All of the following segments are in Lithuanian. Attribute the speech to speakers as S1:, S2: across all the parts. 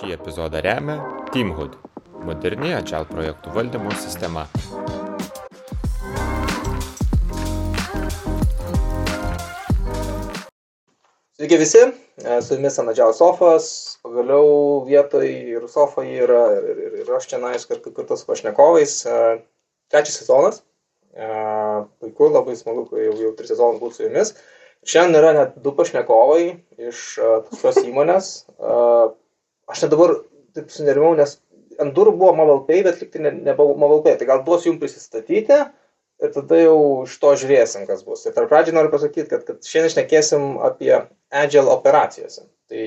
S1: Šį epizodą remia Teamhood - moderni Agile projektų valdymo sistema.
S2: Sveiki visi, e, su jumis Anadžiaus Sofas, pagaliau vietoj ir Sofa yra, ir, ir, ir aš čia nais kartu su pašnekovais. E, trečias sezonas, e, puiku, labai smagu, kai jau, jau tris sezonus būtų su jumis. Šiandien yra net du pašnekovai iš tos įmonės. Aš net dabar taip sunerimau, nes ant durų buvo Mobile Pay, bet nebuvo ne Mobile Pay. Tai gal duosiu jums prisistatyti ir tada jau iš to žiūrėsim, kas bus. Ir tarp pradžių noriu pasakyti, kad, kad šiandien šnekėsim apie Agile operacijose. Tai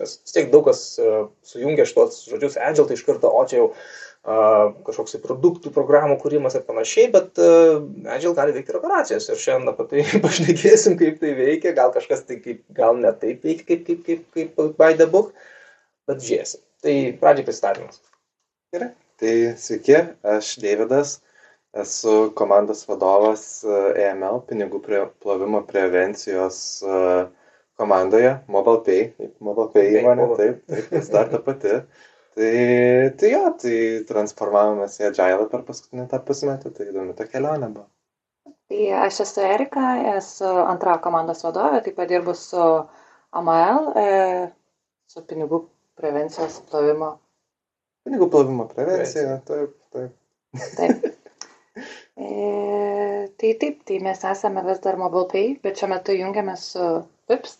S2: vis tiek daug kas uh, sujungia šitos žodžius Agile, tai iš karto, o čia jau uh, kažkoks tai produktų, programų kūrimas ir panašiai, bet uh, Agile gali veikti ir operacijos. Ir šiandien apie tai pašnekėsim, kaip tai veikia, gal kažkas tai kaip, gal ne taip veikia, kaip, kaip, kaip, kaip by the book, bet žiūrėsim. Tai pradžiai pristatymas.
S3: Gerai. Tai sveiki, aš Davidas, esu komandos vadovas EML, pinigų plovimo prevencijos uh, komandoje, MobilePay, MobilePay įmonė, taip, taip, vis dar ta pati. Tai, tai jo, tai transformavomės į Agile per paskutinį tą pusmetį, tai įdomi ta kelionė buvo.
S4: Tai aš esu Erika, esu antra komandos vadovė, taip pat dirbu su AML, e, su pinigų prevencijos plovimo.
S3: Pinigų plovimo prevencija, taip, taip.
S4: Taip. E, tai taip, tai mes esame vis dar MobilePay, bet šiuo metu jungiamės su VIPS,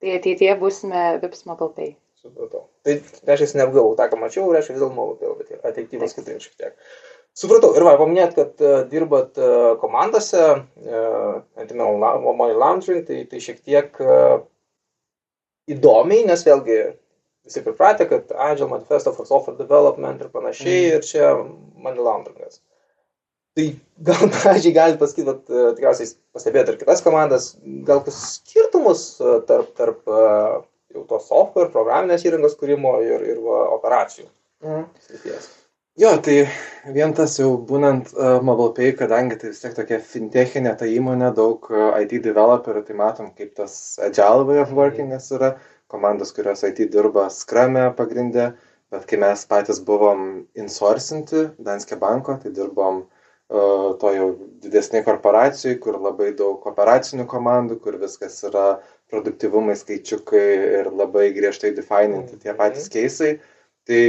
S4: tai ateityje būsime VIPS Mobile Pay.
S2: Supratau. Tai reiškia, neapgavau tą, ką mačiau, reiškia vis dėlto Mobile Pay, bet ateityje bus kitaip šiek tiek. Supratau. Ir va, paminėt, kad uh, dirbat uh, komandose, uh, anti-money laundering, tai, tai šiek tiek uh, įdomiai, nes vėlgi visi pripratę, kad Agile Manifesto for Software Development ir panašiai, mm. ir čia money launderingas. Tai gal pradžiai galite pasakyti, bet uh, tikriausiai pastebėjote ir kitas komandas, gal kas skirtumus uh, tarp, tarp uh, jau to software, programinės įrangos kūrimo ir, ir va, operacijų.
S3: Mhm. Jo, tai vien tas jau būnant uh, MobilePay, kadangi tai vis tiek tokia fintechinė ta įmonė, daug uh, IT developerių, tai matom, kaip tas agile way of workingas yra, komandos, kurios IT dirba Scrum'e pagrindė, bet kai mes patys buvom insourcinti Danske banko, tai dirbom uh, to jau didesnė korporacijai, kur labai daug operacinių komandų, kur viskas yra produktyvumai, skaičiukai ir labai griežtai defininti tie patys keisai. Tai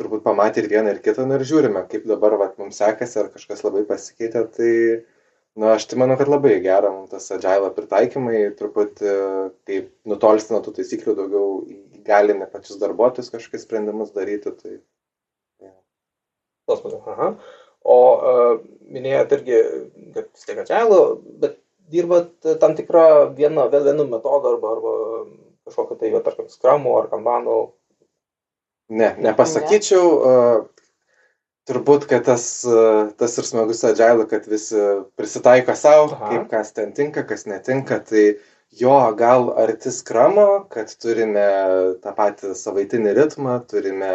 S3: turbūt pamatė ir vieną, ir kitą, nu ir žiūrime, kaip dabar vat, mums sekasi, ar kažkas labai pasikeitė. Tai, na, aš tai manau, kad labai gera mums tas agile pritaikymai, truputį kaip nutolsti nuo tų taisyklių, daugiau įgalina pačius darbuotojus kažkokius sprendimus daryti. Tai,
S2: ja. Aha. O uh, minėjot irgi, kad vis tiek agile, bet dirbat tam tikrą vieną, vienu metodu arba, arba kažkokiu tai, tarkim, skramu ar kanbanu
S3: Ne, nepasakyčiau. Uh, turbūt, kad tas, uh, tas ir smagus agile, kad visi prisitaiko savo, kaip kas ten tinka, kas netinka. Tai jo, gal arti skramo, kad turime tą patį savaitinį ritmą, turime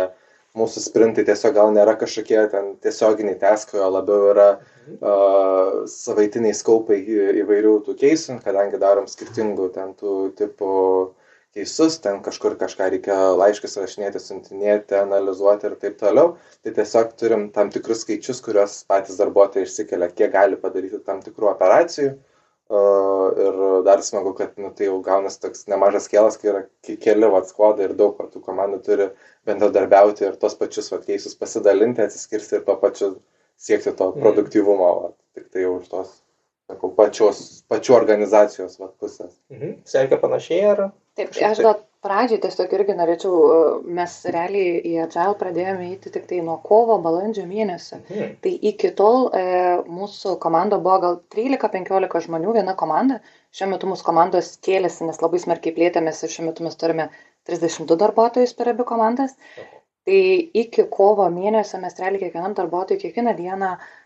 S3: mūsų sprintai tiesiog gal nėra kažkokie ten tiesioginiai teskai, o labiau yra uh, savaitiniai skaupai įvairių tų keisų, kadangi darom skirtingų ten tų tipų keisus, ten kažkur kažką reikia laiškus rašinėti, siuntinėti, analizuoti ir taip toliau. Tai tiesiog turim tam tikrus skaičius, kuriuos patys darbuotojai išsikelia, kiek gali padaryti tam tikrų operacijų. Uh, ir dar smagu, kad nu, tai jau gaunasi toks nemažas kėlas, kai yra keli vatskvodai ir daug tų komandų turi bendradarbiauti ir tos pačius vatkeisus pasidalinti, atsiskirsti ir to pačiu siekti to mm. produktyvumo. Vat. Tik tai jau už tos, sakau, pačios, pačių organizacijos vat, pusės.
S2: Mhm. Sekė panašiai ar?
S4: Taip, aš gal pradžiai tiesiog irgi norėčiau, mes realiai į Agile pradėjome eiti tik tai nuo kovo, balandžio mėnesio. Mhm. Tai iki tol e, mūsų komanda buvo gal 13-15 žmonių, viena komanda. Šiuo metu mūsų komandos kėlėsi, nes labai smarkiai plėtėmės ir šiuo metu mes turime 32 darbuotojus per abi komandas. Tai iki kovo mėnesio mes realiai kiekvienam darbuotojui kiekvieną dieną E,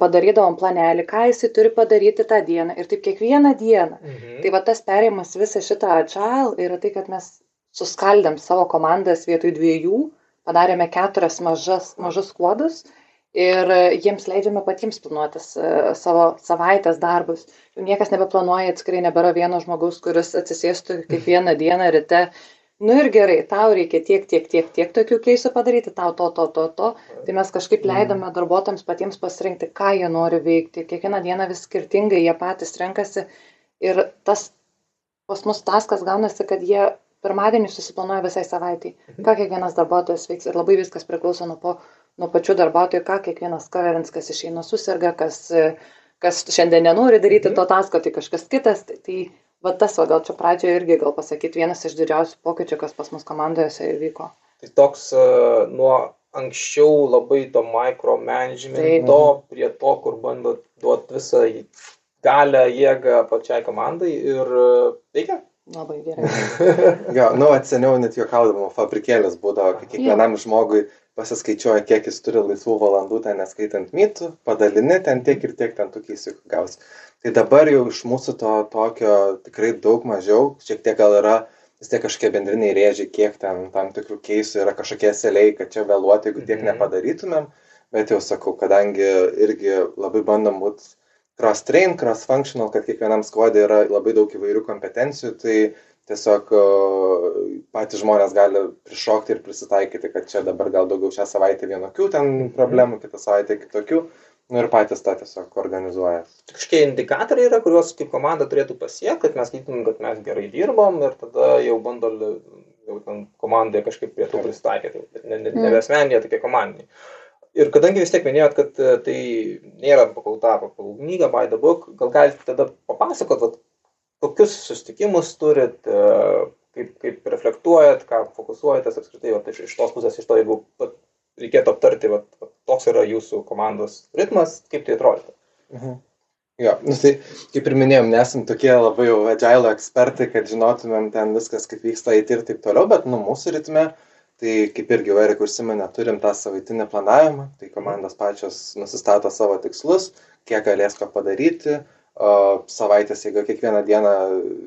S4: padarydavom planelį, ką jisai turi padaryti tą dieną ir taip kiekvieną dieną. Mhm. Tai va tas perėjimas visą šitą agile yra tai, kad mes suskaldėm savo komandas vietoj dviejų, padarėme keturias mažas, mažus kuodus ir jiems leidžiame patiems planuotis e, savo savaitės darbus. Jau niekas nebeplanuoja, atskirai nebėra vieno žmogaus, kuris atsisėstų kiekvieną dieną ryte nu ir gerai, tau reikia tiek, tiek, tiek, tiek tokių keisų padaryti, tau to, to, to, to. Tai mes kažkaip
S2: Mhm.
S4: leidome darbuotojams patiems pasirinkti, ką jie nori veikti. Kiekvieną dieną vis skirtingai jie patys renkasi. Ir tas pas mus taskas gaunasi, kad jie pirmadienį susiplanuoja visai savaitai,
S2: Mhm.
S4: ką kiekvienas darbuotojas veiks. Ir labai viskas priklauso nuo, po, nuo pačių darbuotojų, ką kiekvienas kaverins, kas išeina susirga, kas, kas šiandien nenori daryti
S2: Mhm.
S4: to tasko, tai kažkas kitas. Tai, tai va tas, va, gal čia pradžioje irgi gal pasakyti vienas iš didžiausių pokyčių, kas pas mus komandose įvyko.
S2: Tai toks uh, nuo anksčiau labai to micromanagemento prie to, kur bando duoti visą galę, jėgą pačiai komandai ir uh, veikia.
S4: Labai gerai.
S3: Jo, nu, atseniau net juokaudama, fabrikėlis būdavo, kai kiekvienam žmogui pasiskaičiuoja, kiek jis turi laisvų valandų, ten neskaitant mytų, padalini ten tiek ir tiek ten tų keisiukų gaus. Tai dabar jau iš mūsų to tokio tikrai daug mažiau, šiek tiek gal yra vis tiek kažkokie bendriniai rėžiai, kiek ten tam tikrų keisų yra kažkokie seliai, kad čia vėluoti, jeigu tiek
S2: Mhm.
S3: nepadarytumėm, bet jau sakau, kadangi irgi labai bandom būti cross-train, cross-functional, kad kiekvienam skvodė yra labai daug įvairių kompetencijų, tai tiesiog patys žmonės gali prišokti ir prisitaikyti, kad čia dabar gal daugiau šią savaitę vienokių ten problemų, kitą savaitę kitokių, nu ir patys tą tiesiog organizuoja.
S2: Kažkokie indikatoriai yra, kuriuos kaip komanda turėtų pasiekti, kad mes skaitytum, kad mes gerai dirbam ir tada jau bando jau ten komandai kažkaip prie to prisitaikyti. Ne, ne, ne
S4: Mm.
S2: asmeniniai, tokie komandiniai. Ir kadangi vis tiek minėjot, kad e, tai nėra pakalta pagal knygą by the book, gal galite tada papasakot, vat, kokius susitikimus turit, e, kaip, kaip reflektuojat, ką fokusuojatės apskritai vat, iš, iš tos pusės, iš to, jeigu vat, reikėtų aptarti, vat, vat, toks yra jūsų komandos ritmas, kaip tai atrodo.
S3: Mhm. Jo, nu tai kaip ir minėjom, nesam tokie labai jau agile ekspertai, kad žinotumėm ten viskas, kaip vyksta IT ir taip toliau, bet nu mūsų ritme, tai kaip irgi Erik užsiminė, turim tą savaitinį planavimą, tai komandos pačios nusistato savo tikslus, kiek galės ko padaryti, savaitės, jeigu kiekvieną dieną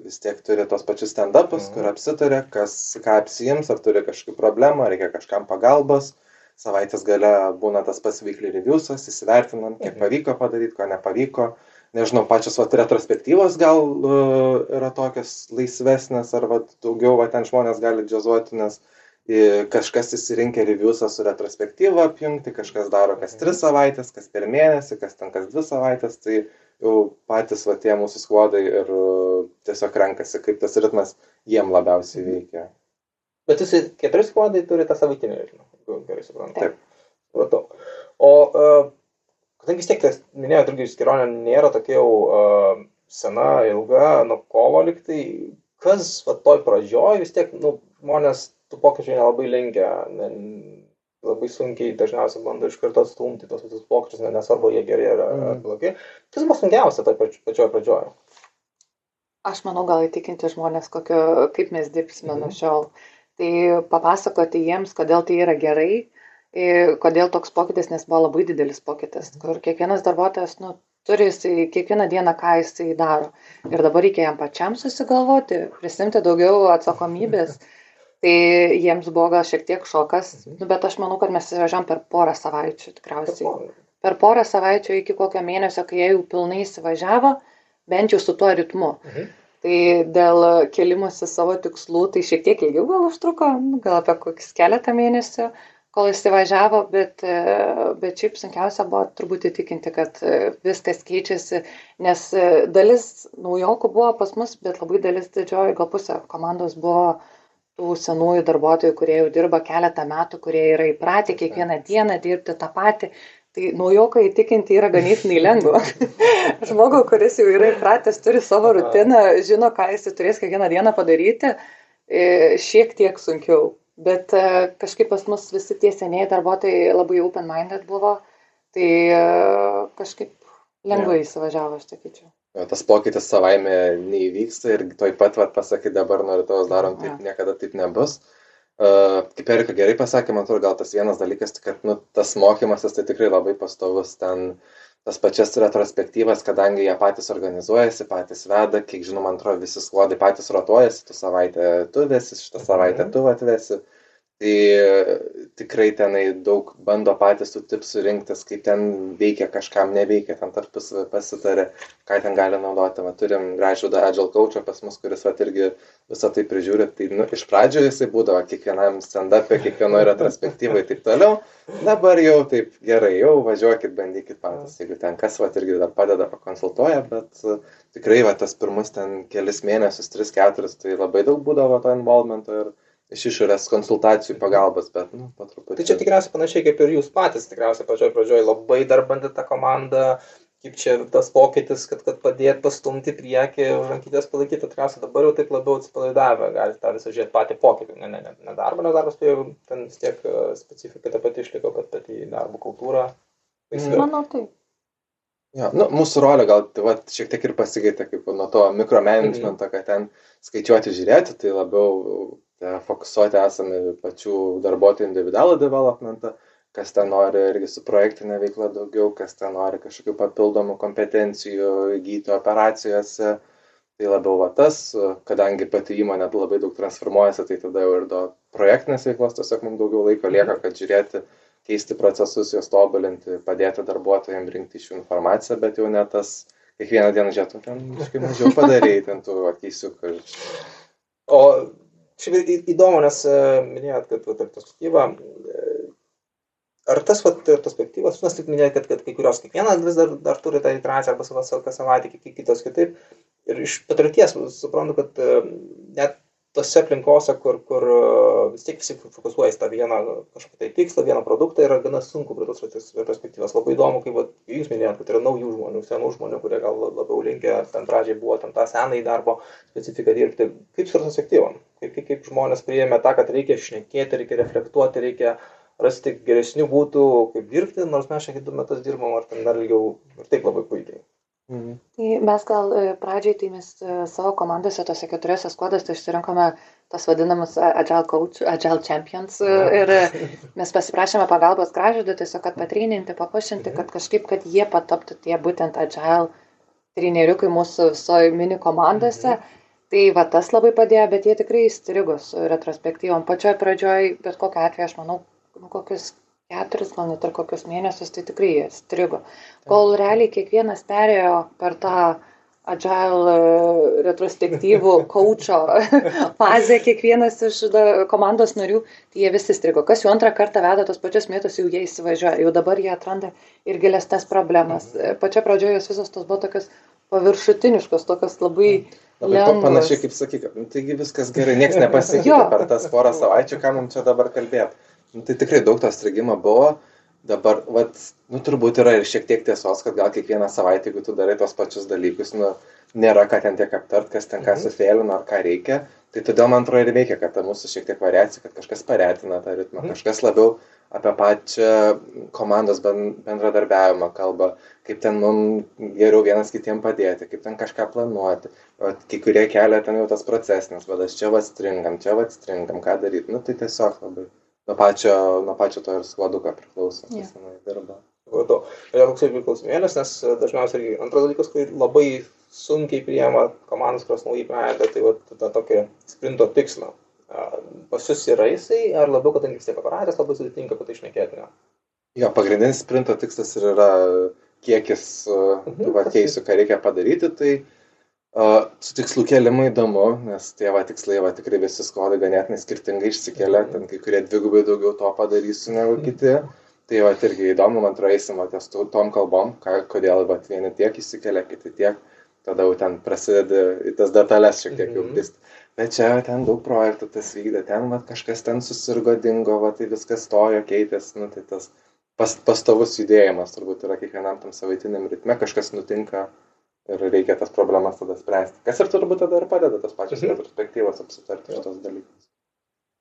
S3: vis tiek turi tos pačius stand-upus,
S2: Mhm.
S3: kur apsitarė, kas ką apsijims, ar turi kažkokių problemų, ar reikia kažkam pagalbos. Savaitės gale būna tas pats weekly reviewsas, įsivertinam, kiek
S2: Mhm.
S3: pavyko padaryti, ko nepavyko. Nežinau, pačios vat, retrospektyvos gal uh, yra tokios laisvesnės, ar vat, daugiau va, ten žmonės gali džiazuoti, nes i, kažkas įsirinkę reviewsą su retrospektyva apjungti, kažkas daro kas tris savaitės, kas per mėnesį, kas ten kas dvi savaitės, tai jau patys va, tie mūsų skvodai ir uh, tiesiog renkasi, kaip tas ritmas jiem labiausiai veikia.
S2: Bet jūs keturi skvodai turi tą savaitinį ritmą, jeigu gerai suprantu.
S3: Taip.
S2: Supratau. O uh, kadangi vis tiek, minėjot, irgi kelionė nėra tokia jau uh, sena, ilga, nuo kovo liktai, kas va toj pradžioj vis tiek, nu, žmonės tų pokyčių nelabai linkia, labai sunkiai dažniausiai bando iš karto atstumti tos visus pokyčius, ne- nesvarbu, jie geri ar, ar
S3: Mhm.
S2: blogi. Kas buvo sunkiausia toj pač- pačioj pradžioj?
S4: Aš manau, gal įtikinti žmonės, kokio, kaip mes dirbsime
S2: Mhm.
S4: nuo šiol. Tai papasakoti jiems, kodėl tai yra gerai, ir kodėl toks pokytis, nes buvo labai didelis pokytis,
S2: Mhm.
S4: kur kiekvienas darbuotojas nu, turi jisai, kiekvieną dieną, ką jisai daro. Ir dabar reikia jam pačiam susigalvoti, prisimti daugiau atsakomybės. Tai jiems buvo gal šiek tiek šokas,
S2: Mhm.
S4: nu, bet aš manau, kad mes įsivežam per porą savaičių tikriausiai per porą savaičių iki kokio mėnesio, kai jie jau pilnai įsivažiavo, bent jau su tuo ritmu.
S2: Mhm.
S4: Tai dėl kelimuose savo tikslų, tai šiek tiek ilgiau gal užtruko, nu, gal apie kokius keletą mėnesių, kol įsivažiavo, bet, bet šiaip sunkiausia buvo turbūt įtikinti, kad viskas keičiasi, nes dalis naujokų buvo pas mus, bet labai dalis didžioji, gal pusė komandos buvo tų senųjų darbuotojų, kurie jau dirba keletą metų, kurie yra įpratę kiekvieną dieną dirbti tą patį. Tai naujoką įtikinti yra ganėtinai lengva. Žmogų, kuris jau yra įpratęs, turi savo rutiną, žino, ką jis turės kiekvieną dieną padaryti, e, šiek tiek sunkiau. Bet e, kažkaip pas mus visi tie seniai darbuotojai labai open-minded buvo, tai e, kažkaip lengvai įsivažiavo, aš sakyčiau.
S3: Tas pokytis savaime neįvyksta ir toj pat vat, pasakai dabar nuo rytojus darom, taip niekada taip nebus. Uh, kaip Erika gerai pasakė, man atrodo, gal tas vienas dalykas, tai kad nu, tas mokymasis tai tikrai labai pastovus ten tas pačias retrospektyvas, kadangi jie patys organizuojasi, patys veda, kiek žinau, man atrodo, visi skvodai patys rotuojasi, tu savaitę tu vesi, šitą savaitę
S2: Mhm.
S3: tu atvesi. Tai tikrai tenai daug bando patys tų tipsų rinktis, kaip ten veikia kažkam, neveikia, ten tarpusavį pasitarė, ką ten gali naudoti. Va, turim gražų Agile coachą pas mus, kuris va, irgi visą tai prižiūri. Tai nu, iš pradžio jisai būdavo kiekvienam stand-up'e, kiekvienoje retrospektyvoje ir taip toliau. Dabar jau taip gerai, jau važiuokit, bandykit patys, jeigu ten kas va irgi dar padeda, pakonsultuoja, bet uh, tikrai va tas pirmus ten kelis mėnesius, tris, keturis, tai labai daug būdavo to involvemento ir iš išorės konsultacijų pagalbos, bet, nu, po truputį.
S2: Tai čia tikriausiai panašiai kaip ir jūs patys, tikriausiai pačioj pradžioj labai dar bandėte tą komandą, kaip čia tas pokytis, kad, kad padėt pastumti priekį, rankytės palaikyti, tikriausiai dabar jau taip labiau atsipalaidavę, galite tą visą žiūrėti patį pokytį, ne, ne, ne, ne darbą, nes darbas tai jau ten vis tiek e, specifika ta pati išliko, bet pati darbo kultūra.
S4: Manau, taip.
S3: Jo, nu, mūsų rolė gal tai, va, šiek tiek ir pasikeitė, kaip nuo to mikromanagemento, mm. kad ten skaičiuoti, žiūrėti, tai labiau fokusuoti esame pačių darbuotojų individualų developmentą, kas ten nori irgi su projektinė veikla daugiau, kas ten nori kažkokių papildomų kompetencijų įgyti operacijose. Tai labiau va tas, kadangi pati įmonė labai daug transformuojasi, tai tada jau ir do projektinės veiklos tiesiog mums daugiau laiko lieka, kad žiūrėti, keisti procesus, juos tobulinti, padėti darbuotojams rinkti iš jų informaciją, bet jau ne tas kiekvieną dieną žiūrėtum, ten kažkaip mažiau padarėjai, ten tų akeisiukų.
S2: O šiaip įdomu, nes e, minėjot, kad vat, perspektyva, e, ar tas vat, perspektyvas, nes tik minėjot, kad, kad kai kurios kiekvienas vis dar, dar turi tą iteraciją arba kas savaitę, kitos kitaip. Ir iš patirties suprantu, kad e, net tose aplinkose, kur, kur e, vis tiek visi fokusuoja į tą vieną kažkokį tai tikslą, vieną produktą, yra gana sunku prie tos perspektyvos. Labai įdomu, kaip vat, jūs minėjot, kad yra naujų žmonių, senų žmonių, kurie gal labiau linkę, ten pradžiai buvo tam tą senąjį darbo specifiką dirbti. Kaip su perspektyvom? Kaip, kaip, kaip žmonės priėmė tą, kad reikia šnekėti, reikia reflektuoti, reikia rasti geresnių būtų, kaip dirbti, nors mes tiek du metus dirbom, ar ten dar ilgiau ir taip labai puikiai.
S4: Mhm. Tai mes gal e, pradžiai, tai mes e, savo komandose, tose keturiose skuodose išsirinkome tos vadinamus Agile, coach, Agile Champions e, ir mes pasiprašėme pagalbos gražydų, tiesiog, kad patreininti, papušinti, kad kažkaip, kad jie pataptų tie būtent Agile treneriukai mūsų visoje mini komandose. Mhm. Tai va tas labai padėjo, bet jie tikrai įstrigo su retrospektyvom. Pačioj pradžioj, bet kokiu atveju, aš manau, nu, kokius keturis, gal net ir kokius mėnesius, tai tikrai jie strigo. Kol realiai kiekvienas perėjo per tą agile e, retrospektyvų kočio fazę, kiekvienas iš komandos narių, tai jie visi strigo. Kas jau antrą kartą veda tos pačius metus, jau jie įsivažiuoja, jau dabar jie atranda ir gilesnės problemas. Mhm. Pačia pradžioje jos visos tos buvo tokios paviršutiniškos, tokios labai...
S3: Labai lengvas. panašiai kaip sakyk, taigi viskas gerai, niekas nepasikeitė per tas porą savaičių, ką mums čia dabar kalbėti. Nu, tai tikrai daug to strigimo buvo. Dabar, vat, nu, turbūt yra ir šiek tiek tiesos, kad gal kiekvieną savaitę, jeigu tu darai tos pačius dalykus, nu, nėra ką ten tiek aptart, kas ten ką mhm. sufėlina ar ką reikia. Tai todėl man atrodo ir veikia, kad ta mūsų šiek tiek variacija, kad kažkas paretina tą ritmą, mhm. kažkas labiau apie pačią komandos bendradarbiavimą kalba, kaip ten mums geriau vienas kitiem padėti, kaip ten kažką planuoti. O kai kurie kelia ten jau tas procesinis vadas, čia vastringam, čia vastringam, ką daryti. Nu tai tiesiog labai nuo pačio, nuo pačio to ir skladuką priklauso, kas yeah. tenai dirba.
S2: Supratau. Ir toksai priklausomėlės, nes e, dažniausiai irgi antras dalykas, kurį labai sunkiai priema komandos, kurios naujai pradeda, tai va, tą tokį sprinto tikslą. Pas jūs yra jisai, ar labiau, kadangi vis tiek aparatės labai sudėtinga apie tai išnekėti? Ne?
S3: Jo, pagrindinis sprinto tikslas ir yra kiekis mhm. tų uh, keisių, ką reikia padaryti, tai uh, Su tikslų kelimu įdomu, nes tie va tikslai va tikrai visi skodai ganėtinai skirtingai išsikelia, ten kai kurie dvigubai daugiau to padarysiu negu kiti. Tai va irgi įdomu, man atrodo, eisim ties tom kalbom, ką, kodėl va vieni tiek įsikelia, kiti tiek, tada jau ten prasideda į tas detalės šiek tiek jau pist. Bet čia ten daug projektų tas vykdė, ten va kažkas ten susirgo, dingo, va tai viskas stojo, keitėsi, nu tai tas pas, pastovus judėjimas turbūt yra kiekvienam tam savaitiniam ritme, kažkas nutinka ir reikia tas problemas tada spręsti. Kas ir turbūt tada ir padeda tas pačias mhm. retrospektyvas apsitarti šitos dalykus.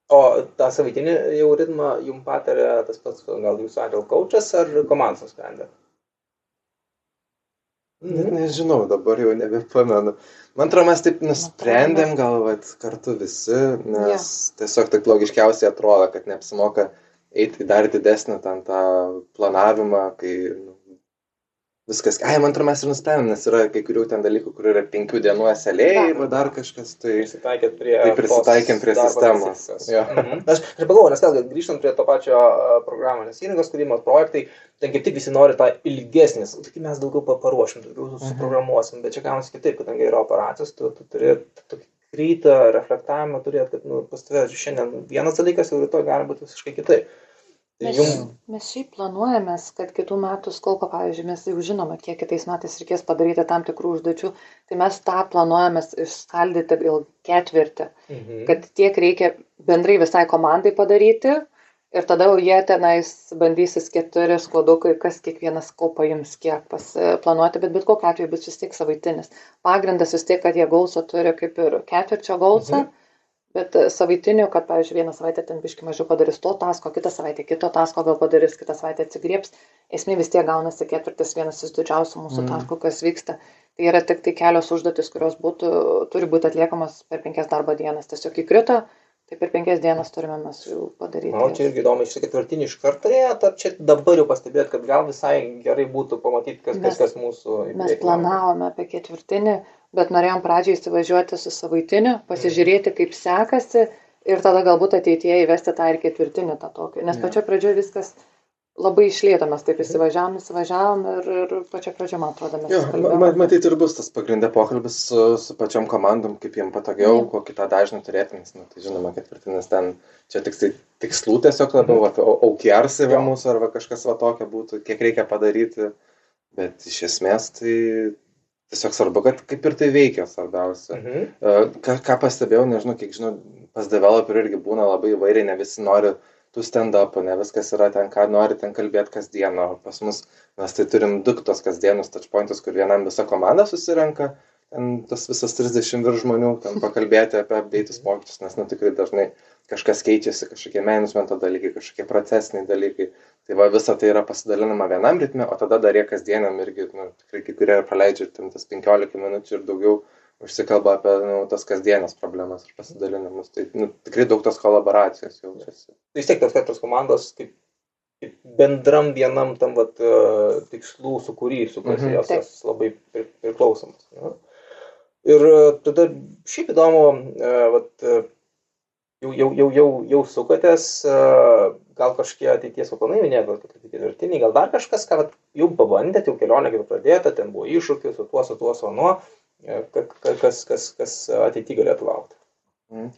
S2: O tą savaitinį jau ritmą jums patarė tas pats, gal jūsų agile coachas ar komandos nusprendė?
S3: Net nežinau, dabar jau nebepamenu. Man atrodo, mes taip nusprendėm gal vat, kartu visi, nes yeah. tiesiog taip logiškiausiai atrodo, kad neapsimoka eiti į dar didesnį ten tą planavimą, kai nu, viskas, ai, man atrodo, mes ir nusprendėm, nes yra kai kurių ten dalykų, kur yra penkių dienų eselėjai, arba dar kažkas, tai...
S2: Prisitaikėt prie...
S3: Tai prisitaikėm prie sistemos.
S2: Ja. Mhm. Aš, aš pagalvoju, nes vėlgi grįžtant prie to pačio programinės įrangos kūrimo projektai, ten kaip tik visi nori tą ilgesnis, tai mes daugiau paruošim, daugiau mhm. suprogramuosim, bet čia gaunasi kitaip, kadangi yra operacijos, tu, tu turi tokį rytą, reflektavimą turėti, kad nu, pas tavęs šiandien vienas dalykas, jau rytoj gali būti visiškai kitaip.
S4: Tai mes, jum... mes šiaip planuojamės, kad kitų metų skolko, pavyzdžiui, mes jau žinome, kiek kitais metais reikės padaryti tam tikrų užduočių, tai mes tą planuojamės išskaldyti gal ketvirtį, mhm. kad tiek reikia bendrai visai komandai padaryti, ir tada jau jie tenais bandysis keturi skuodukai, kas kiekvienas ko paims, kiek planuoti, bet bet kokiu atveju bus vis tiek savaitinis. Pagrindas vis tiek, kad jie gausą turi kaip ir ketvirčio gausą, mhm. Bet savaitiniu, kad, pavyzdžiui, vieną savaitę ten biški mažiau padarys to tasko, kitą savaitę kito tasko gal padarys, kitą savaitę atsigriebs, esmė vis tiek gaunasi ketvirtis vienas iš didžiausių mūsų mhm. taskų, kas vyksta. Tai yra tik tai kelios užduotis, kurios būtų, turi būti atliekamas per penkias darbo dienas. Tiesiog įkrito, Tai per penkias dienas turime mes jau padaryti.
S2: Na, čia irgi įdomu, iš ketvirtinį iš karto ar čia dabar jau pastebėt, kad gal visai gerai būtų pamatyti, kas, mes, kas, kas mūsų.
S4: Mes planavome apie ketvirtinį, bet norėjom pradžiai įsivažiuoti su savaitiniu, pasižiūrėti, kaip sekasi ir tada galbūt ateityje įvesti tą ir ketvirtinį tą tokį. Nes pačio pradžioje viskas labai išlėto mes taip įsivažiavom, įsivažiavom ir, ir pačia pradžia, man atrodo, mes.
S3: Jo, ma, matyt, ir bus tas pagrindė pokalbis su, su pačiom komandom, kaip jiem patogiau, ja. kokį tą dažnį turėti, nes, nu, tai žinoma, ketvirtinis ten, čia tik tai tikslų tiesiog labiau, mhm. OKRs į mūsų arba kažkas va tokio būtų, kiek reikia padaryti, bet iš esmės tai tiesiog svarbu, kad kaip ir tai veikia svarbiausia. Mhm. Ką, ką pastebėjau, nežinau, kiek žinau, pas developerių irgi būna labai įvairiai, ne visi nori tų stand-upų, ne viskas yra ten, ką nori ten kalbėti kasdieną. Pas mus mes tai turim du tos kasdienus touchpointus, kur vienam visa komanda susirenka, ten tas visas 30 virš žmonių, ten pakalbėti apie update'us pokyčius, nes nu tikrai dažnai kažkas keičiasi, kažkokie managemento dalykai, kažkokie procesiniai dalykai. Tai va visa tai yra pasidalinama vienam ritme, o tada dar jie kasdieniam irgi, nu, tikrai kai kurie praleidžia ten tas 15 minučių ir daugiau užsikalba apie nu, tas kasdienės problemas ir pasidalinimus. Tai nu, tikrai daug tos kolaboracijos jaučiasi.
S2: Tai vis tiek tos keturios komandos kaip, kaip bendram vienam tam vat, uh, tikslų sukūry, sukasi mhm. jos, jos labai priklausomas. Ja. Ir uh, tada šiaip įdomu, uh, vat, uh, jau, jau, jau, jau, jau sukatės, gal kažkokie ateities planai minėjote, kad ateities vertiniai, gal dar kažkas, ką vat, jau pabandėte, jau kelionę kaip pradėjote, ten buvo iššūkis su tuo, su tuo, su nuo. Kas, kas, kas ateityje galėtų laukti.
S3: Mm.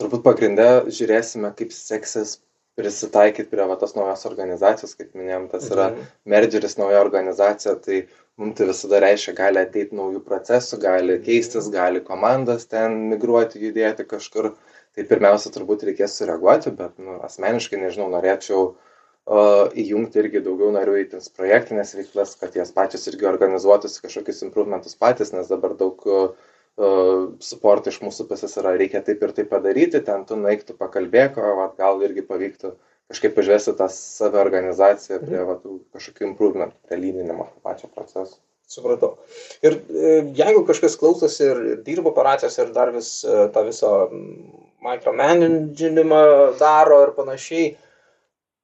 S3: Turbūt pagrindę žiūrėsime, kaip seksis prisitaikyti prie va, tos naujos organizacijos, kaip minėjom, tas yra mhm. mergeris nauja organizacija, tai mums tai visada reiškia, gali ateiti naujų procesų, gali keistis, gali komandas ten migruoti, judėti kažkur. Tai pirmiausia, turbūt reikės sureaguoti, bet nu, asmeniškai, nežinau, norėčiau uh, įjungti irgi daugiau narių į tas projektinės veiklas, kad jas pačios irgi organizuotųsi kažkokius improvementus patys, nes dabar daug uh, suporto iš mūsų pusės yra, reikia taip ir taip padaryti, ten tu nueiktų pakalbėk, o va, gal irgi pavyktų kažkaip pažvesti tą saviorganizaciją prie va, kažkokių improvementų, prie lyninimo pačio proceso.
S2: Supratau. Ir e, jeigu kažkas klausosi ir dirba operacijos ir dar vis e, tą visą micromanagingimą daro ir panašiai,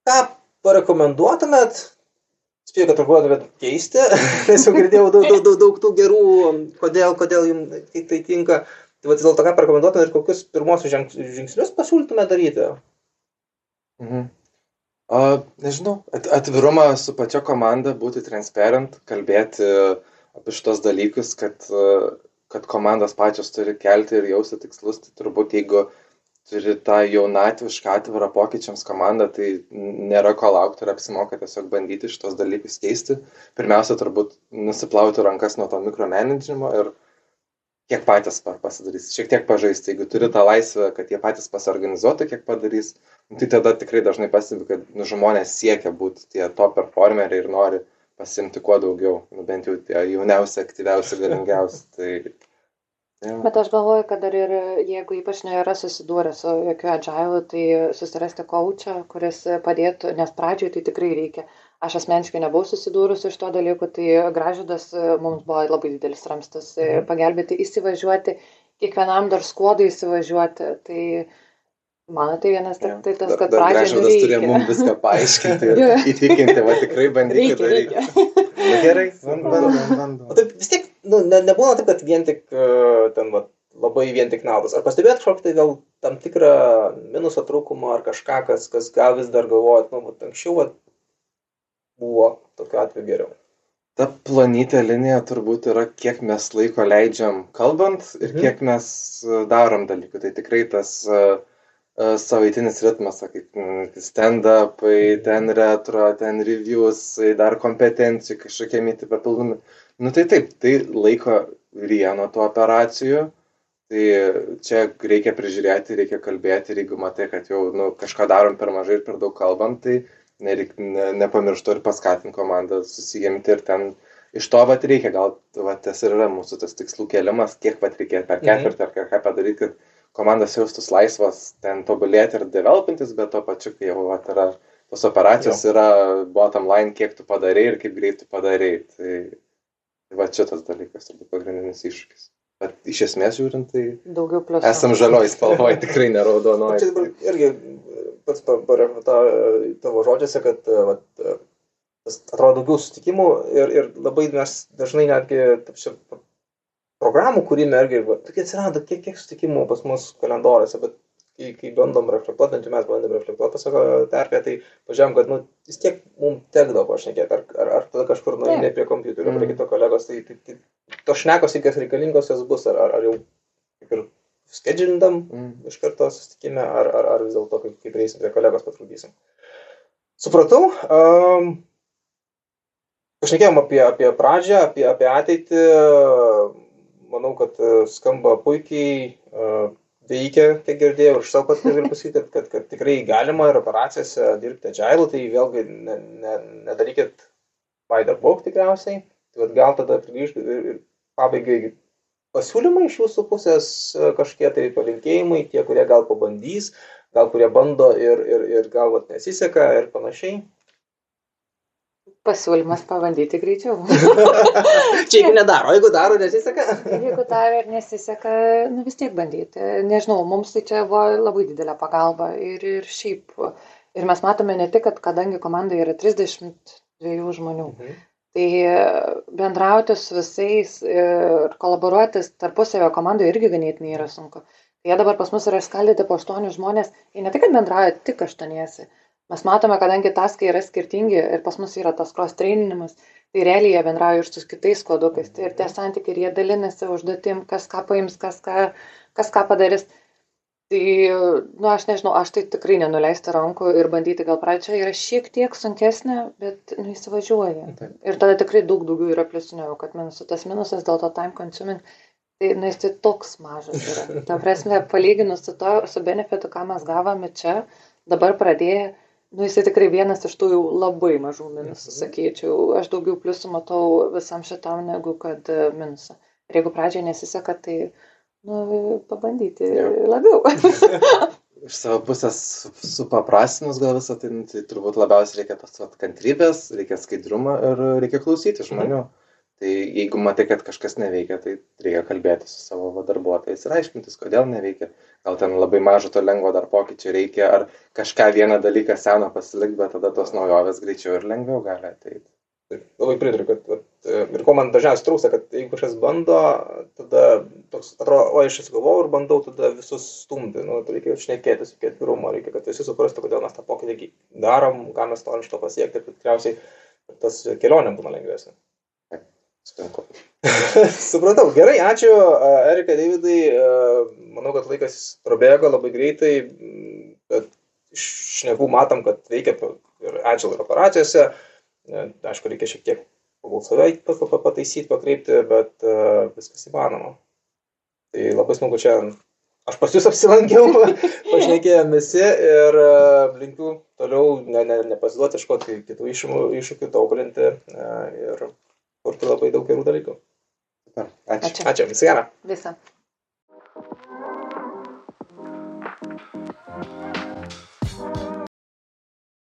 S2: ką parekomenduotumėt, spėjau, kad rekomenduotumėt keisti, nes jau girdėjau daug, daug, daug, daug tų gerų, kodėl, kodėl jums tai tinka. Tai vat, dėl to, ką parekomenduotumėt ir kokius pirmosius žingsnius pasiūlytumėt daryti?
S3: Mhm. Uh, nežinau, at, atvirumą su pačia komanda, būti transparent, kalbėti apie šitos dalykus, kad, kad komandos pačios turi kelti ir jausti tikslus, tai turbūt jeigu uh, turi tą jaunatvišką atvirą pokyčiams komandą, tai nėra ko laukti ir apsimoka tiesiog bandyti šitos dalykus keisti. Pirmiausia, turbūt nusiplauti rankas nuo to mikromanagimo ir kiek patys pasidarys, šiek tiek pažaisti. Jeigu turi tą laisvę, kad jie patys pasiorganizuotų, kiek padarys, tai tada tikrai dažnai pastebi, kad nu, žmonės siekia būti tie to performeriai ir nori pasimti kuo daugiau, nu, bent jau tie jauniausi, aktyviausi, galingiausi. Tai
S4: Bet aš galvoju, kad dar ir jeigu ypač nėra susidūrę su jokiu agile, tai susirasti kočią, kuris padėtų, nes pradžioj tai tikrai reikia. Aš asmeniškai nebuvau susidūrus su šito dalyku, tai gražudas mums buvo labai didelis ramstas mhm. pagelbėti įsivažiuoti, kiekvienam dar skuodui įsivažiuoti. Tai Mano tai vienas ja. tai tas, kad pradžioje.
S3: Gražudas turėjo mums viską paaiškinti ir įtikinti, va tikrai bandyti daryti. Na gerai, bandom, bandom.
S2: O taip vis tiek, nu, ne, nebūna taip, kad vien tik uh, ten, va, labai vien tik naudos. Ar pastebėt kažkokį tai gal tam tikrą minuso trūkumą ar kažką, kas, kas gal vis dar galvojat, nu, vat, anksčiau vat, buvo tokiu atveju geriau.
S3: Ta plonytė linija turbūt yra, kiek mes laiko leidžiam kalbant ir
S2: Mhm.
S3: kiek mes e, darom dalykų. Tai tikrai tas uh, savaitinis ritmas, kaip stand-upai, ten retro, ten reviews, dar kompetencijų, kažkokie myti papildomi. Nu tai taip, tai laiko ryja nuo tų operacijų. Tai čia reikia prižiūrėti, reikia kalbėti ir jeigu matai, kad jau nu, kažką darom per mažai ir per daug kalbant, tai nereik, ne, nepamirštu ir paskatinti komandą susijimti ir ten iš to vat reikia, gal vat, tas ir yra mūsų tas tikslų kelimas, kiek vat reikia per
S2: Mhm.
S3: ketvirtį ar kažką padaryti, kad komandas jaustus laisvas ten tobulėti ir developintis, bet to pačiu, kai jau vat, yra tos operacijos jo. yra bottom line, kiek tu padarai ir kaip greit tu padarai. Tai, tai va šitas dalykas turbūt pagrindinis iššūkis. Bet iš esmės žiūrint, tai
S4: Daugiau pliusų.
S3: esam žalioj spalvoje, tikrai neraudonoji.
S2: čia dabar irgi pats pa- pareflektavo tavo žodžiuose, kad e, vat, e, tas atrodo daugiau sutikimų ir, ir labai mes dažnai netgi taip čia, programų kūrime irgi tokie atsirado, kiek, kiek sutikimų pas mus kalendoriuose, bet kai, kai bandom reflektuoti, bent jau mes bandom reflektuoti savo terpę, tai pažiūrėjom, kad nu, vis tiek mums tekdavo pašnekėti, ar, ar, ar tada kažkur nueini prie kompiuterio, prie
S3: Mm.
S2: kito kolegos, tai, tai, tai tos šnekos, kokios reikalingos jos bus, ar, ar, ar jau kaip ir skedžindam
S3: Mm.
S2: iš karto susitikime, ar, ar, ar vis dėlto, kaip, kaip reisim prie kolegos patrukdysim. Supratau. Um, Pašnekėjom apie, apie pradžią, apie, apie ateitį. Manau, kad skamba puikiai, e, veikia, kiek girdėjau, ir savo pats galiu pasakyti, kad, kad, kad tikrai galima ir operacijose dirbti agile, tai vėlgi ne, ne, nedarykit by the book tikriausiai. Tai gal tada grįžti ir, pabaigai pasiūlymai iš jūsų pusės e, kažkokie tai palinkėjimai, tie, kurie gal pabandys, gal kurie bando ir, ir, ir gal vat, nesiseka ir panašiai.
S4: Pasiūlymas pabandyti greičiau.
S2: Čia jeigu nedaro, jeigu daro, nesiseka.
S4: Jeigu dar ir nesiseka, nu vis tiek bandyti. Nežinau, mums tai čia buvo labai didelė pagalba. Ir, ir šiaip, ir mes matome ne tik, kad kadangi komanda yra 32 žmonių, tai bendrauti su visais ir kolaboruotis tarpusavio komandoje irgi ganėtinai yra sunku. Jie dabar pas mus yra skaldyti po aštuonius žmonės, jie ne tik, kad bendrauja tik aštuoniesi. Mes matome, kadangi taskai yra skirtingi ir pas mus yra tas cross traininimas, tai realiai jie bendrauja ir su kitais kodukais. Tai ir tie santykiai, ir jie dalinasi užduotim, kas ką paims, kas ką, kas ką padarys. Tai, nu, aš nežinau, aš tai tikrai nenuleisti rankų ir bandyti gal pradžioje yra šiek tiek sunkesnė, bet, nu, įsivažiuoja.
S3: Taip.
S4: Ir tada tikrai daug daugiau yra pliusinių, kad minusų. Tas minusas dėl to time consuming, tai, nu, jis tai toks mažas yra. Ta prasme, palyginus su to, su benefitu, ką mes gavome čia, dabar pradėję, nu, jisai tikrai vienas iš tų jau labai mažų minusų,
S2: Mhm.
S4: sakyčiau. Aš daugiau pliusų matau visam šitam negu kad e, minusą. Ir jeigu pradžioje nesiseka, tai, nu, pabandyti
S3: Jo.
S4: labiau.
S3: iš savo pusės supaprastinus gal visą tai, nu, tai turbūt labiausiai reikia tos vat, kantrybės, reikia skaidrumo ir reikia klausyti žmonių. Tai jeigu matai, kad kažkas neveikia, tai reikia kalbėti su savo va, darbuotojais ir aiškintis, kodėl neveikia. Gal ten labai mažo to lengvo dar pokyčio reikia, ar kažką vieną dalyką seną pasilikti, bet tada tos naujovės greičiau ir lengviau gali ateiti.
S2: Taip, Labai pritariu, kad vat, e, ir ko man dažniausiai trūksta, kad jeigu kažkas bando, tada toks atrodo, o aš susigalvojau ir bandau tada visus stumti. Nu, tai reikia šnekėtis, reikia atvirumo, reikia, kad visi suprastų, kodėl mes tą pokytį darom, ką mes norim iš to pasiekti ir tikriausiai tas kelionė būna lengvesnė.
S3: Sutinku.
S2: Supratau, gerai, ačiū, e, Erika, Davidai. e, Manau, kad laikas prabėgo labai greitai, bet iš šnekų matom, kad veikia ir Agile ir operacijose. E, Aišku, reikia šiek tiek pagal save pa- pa- pa- pataisyti, pakreipti, bet viskas įmanoma. Tai labai smagu čia. Aš pas jūs apsilankiau, pašnekėjom visi ir linkiu toliau ne, ne, nepasiduoti, ieškoti kitų iššūkių, e, ir kurti labai daug gerų dalykų.
S3: Super. Ačiū.
S4: Ačiū.
S2: Ačiū, visą gerą.
S4: Visą.